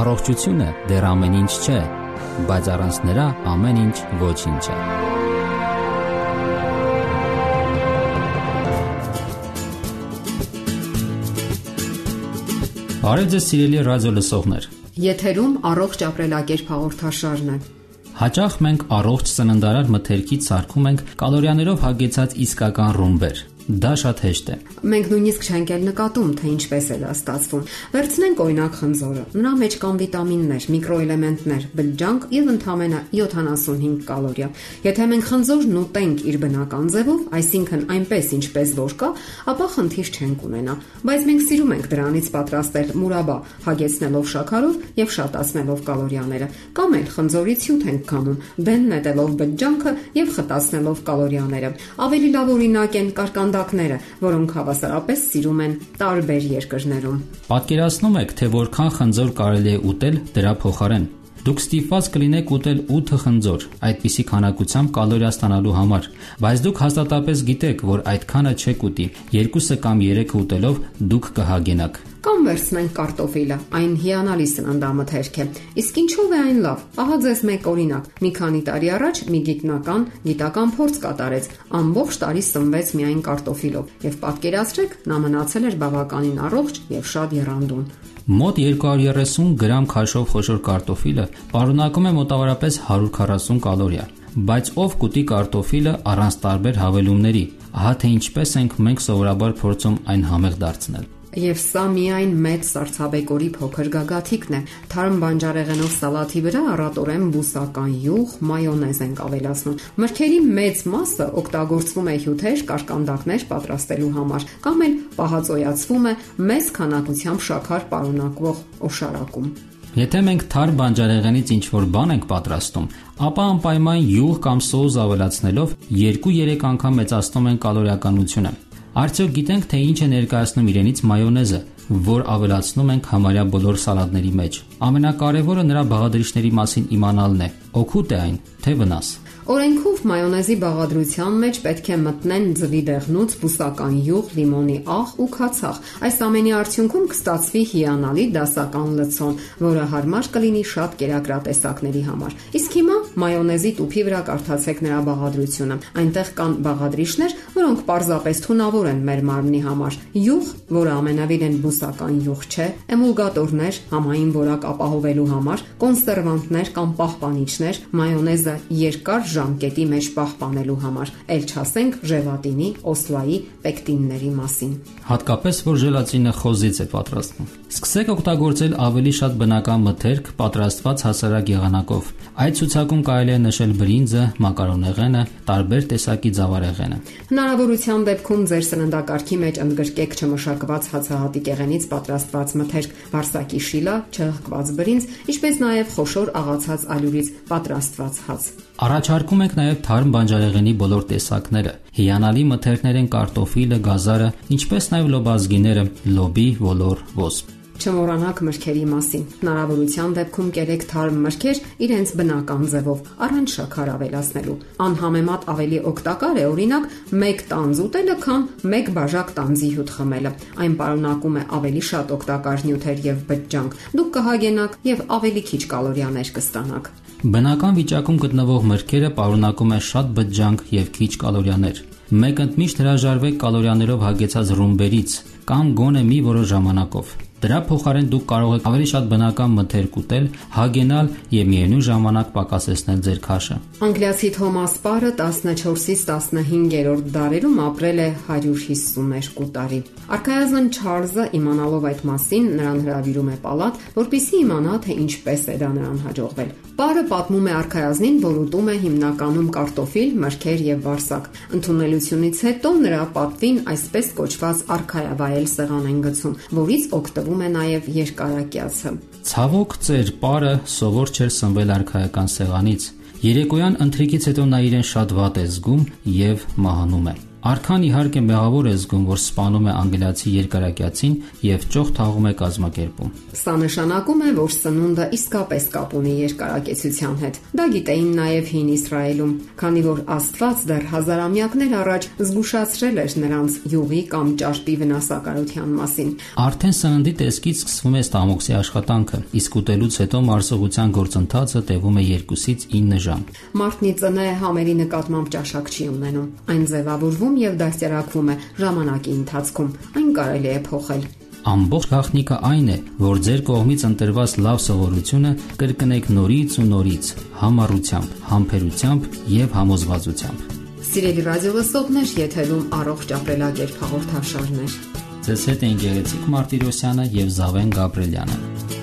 Առողջությունը դեռ ամեն ինչ չէ, բայց առանց նրա ամեն ինչ ոչինչ է։ Բարև ձեզ սիրելի ռադիո լսողներ։ Եթերում առողջ ապրելակերպ հաղորդաշարն է։ Հաճախ մենք առողջ սննդարար մթերքից սարքում ենք կալորիաներով հագեցած իսկական ռումբեր, Դա շատ հեշտ է։ Մենք նույնիսկ չենք էլ նկատում, թե ինչպես է դա ստացվում։ Վերցնենք օրինակ խնձորը։ Նրա մեջ կան վիտամիններ, միկրոէլեմենտներ, բջջանք եւ ընդամենը 75 կալորիա։ Եթե մենք խնձորն ուտենք իր բնական ձևով, այսինքն այնպես ինչպես որ կա, ապա խնդիր չենք ունենա։ Բայց մենք սիրում ենք դրանից պատրաստել մուրաբա, հագեցնելով շաքարով եւ շատացնելով կալորիաները։ Կամ էլ խնձորից հյութ ենք կանում, բեն նետելով բջջանքը եւ խտացնելով կալորիաները։ Ավելի լավ օրինակ են կարկանդա օղակները, որոնք հավասարապես սիրում են տարբեր երկրներում։ Պատկերացնում եք, թե որքան խնձոր կարելի է ուտել դրա փոխարեն։ Դուք ստիպված կլինեք ուտել 8 խնձոր, այդպիսի քանակությամբ կալորիա ստանալու համար, բայց դուք հաստատապես գիտեք, որ այդքանը չեք ուտի։ Երկուսը կամ 3 ուտելով դուք կհագենաք։ Կամ վերցնենք կարտոֆիլը, այն հիանալի սննդամթերք է։ Իսկ ինչով է այն լավ։ Ահա ձեզ մեկ օրինակ։ Մի քանի տարի առաջ մի գիտնական գիտական փորձ կատարեց։ Ամբողջ տարի սնվեց միայն կարտոֆիլով, եւ պատկերացրեք, նա մնացել էր բավականին առողջ եւ շատ եռանդուն։ Մոտ 230 գրամ քաշով խոշոր կարտոֆիլը պարունակում է մոտավորապես 140 կալորիա, բայց ով կուտի կարտոֆիլը առանց տարբեր հավելումների, ահա թե ինչպես ենք մենք սովորաբար փորձում այն համեղ դարձնել։ Եվ սա միայն մեծ սարսափեկորի փոքր գագաթիկն է։ Թարմ բանջարեղենով սալաթի վրա առատորեն բուսական յուղ, մայոնեզ ենք ավելացնում։ Մրգերի մեծ մասը օգտագործվում է հյութեր, կարկանդակներ պատրաստելու համար, կամ էլ պահածոյացվում է մեծ քանակությամբ շաքար պարունակվող օշարակում։ Եթե մենք թարմ բանջարեղենից ինչ-որ բան ենք պատրաստում, ապա անպայման յուղ կամ սոուս ավելացնելով 2-3 անգամ մեծացնում են կալորիականությունը։ Արդյոք գիտենք, թե ինչ է ներկայացնում իրենից մայոնեզը, որ ավելացնում ենք համարյա բոլոր սալատների մեջ։ Ամենակարևորը նրա բաղադրիչների մասին իմանալն է։ Օգուտ է այն, թե վնաս։ Օրենքով մայոնեզի բաղադրության մեջ պետք է մտնեն ձվի դեղնուց բուսական յուղ, լիմոնի աղ ու քացախ։ Այս ամենի արդյունքում կստացվի հիանալի դասական լցոն, որը հարմար կլինի շատ կերակրատեսակների համար։ Իսկ հիմա մայոնեզի տուփի վրա կարդացեք նրա բաղադրությունը։ Այնտեղ կան բաղադրիչներ, որոնք պարզապես թունավոր են մեր մարմնի համար։ Յուղ, որը ամենավին բուսական յուղ չէ, էմուլգատորներ, համային որակ ապահովելու համար, կոնսերվանտներ կամ պահպանիչներ, մայոնեզը երկար ժամկետի մեջ պահպանելու համար, ել չասենք ժելատինի, օսլայի, պեկտինների մասին։ Հատկապես որ ժելատինը խոզից է պատրաստվում։ Սկսեք օգտագործել ավելի շատ բնական մթերք պատրաստված հասարակ եղանակով։ Այդ ցուցակում կարելի է նշել բրինձը, մակարոնեղենը, տարբեր տեսակի ձավարեղենը։ Հնարավորության դեպքում ձեր սննդակարգի մեջ ընդգրկեք չմշակված հացահատիկեղենից պատրաստված մթերք, վարսակի շիլա, չհղկված բրինձ, ինչպես նաև խոշոր աղացած ալյուրից պատրաստված հաց։ Առաջարկում ենք նաև թարմ բանջարեղենի բոլոր տեսակները։ Հիանալի մթերքներ են կարտոֆիլը, գազարը, ինչպես նաև լոբազգիները՝ լոբի, ոլոր, ոսպ։ Չմոռանաք մրգերի մասին։ Հնարավորության դեպքում կերեք թարմ մրգեր իրենց բնական ձևով, առանց շաքար ավելացնելու։ Անհամեմատ ավելի օգտակար է օրինակ 1 տանձ ուտելը, քան 1 բաժակ տանձի հյութ խմելը։ Այն պարունակում է ավելի շատ օգտակար նյութեր եւ բջջանք։ Դուք կհագենաք եւ ավելի քիչ կալորիաներ կստանաք։ Բնական վիճակում գտնվող մրգերը պարունակում են շատ բջջանք եւ քիչ կալորիաներ։ Մեկ ընդմիշտ հրաժարվեք կալորիաներով հագեցած ռումբերից կամ գոնե մի որոշ ժամանակով։ Դրա փոխարեն դուք կարող եք ավելի շատ բնական մթերք ուտել, հագենալ եւ միևնույն ժամանակ պակասեցնել ձեր քաշը։ Անգլիացի Թոմաս Պարը 14-ից 15-րդ դարերում ապրել է 152 տարի։ Արքայազն Չարլզը իմանալով այդ մասին նրան հրավիրում է պալատ, որպիսի իմանա թե ինչպես է դա նրան հաջողվել։ Պարը պատմում է արքայազնին, որ ուտում է հիմնականում կարտոֆիլ, մրգեր եւ վարսակ։ Ընթունելությունից հետո նրա պատվին այսպես կոչված արքայավայել սեղան են գցում, որից օգտվում է նաև երկարակյացը։ Ցավոք ծեր պարը սովոր չէր սնվել արխայական սեղանից։ Երեկոյան ընթրիկից հետո նա իրեն շատ վատ է զգում եւ մահանում է։ Արքան իհարկե մեղավոր է զգում, որ սպանում է անգլիացի երկարակյացին եւ ճոխ թաղում է կազմակերպում։ Սա նշանակում է, որ սնունդը իսկապես կապ ունի երկարակեցության հետ։ Դա գիտեին նաեւ հին Իսրայելում, քանի որ Աստված դեռ հազարամյակներ առաջ զգուշացրել էր նրանց յուղի կամ ճարպի վնասակարության մասին։ Արդեն սննդի տեսքից սկսվում է ստամոքսի աշխատանքը, իսկ ուտելուց հետո մարսողության գործընթացը տևում է 2-ից 9 ժամ։ Մարդն ի ծնե համերի նկատմամբ ճաշակ չի ունենում։ Այն ձևավորվում եւ դաստիարակվում է ժամանակի ընթացքում։ Այն կարելի է փոխել։ Ամբողջ գաղտնիքը այն է, որ ձեր կողմից ընտրված լավ սովորությունը կրկնեք նորից ու նորից, համառությամբ, համբերությամբ եւ համոզվածությամբ։ Սիրելի ռադիոլսողներ, եթերում առողջ ապրելակերպ հաղորդաշարներ։ Ձեզ հետ են Գեղեցիկ Մարտիրոսյանը եւ Զավեն Գաբրելյանը։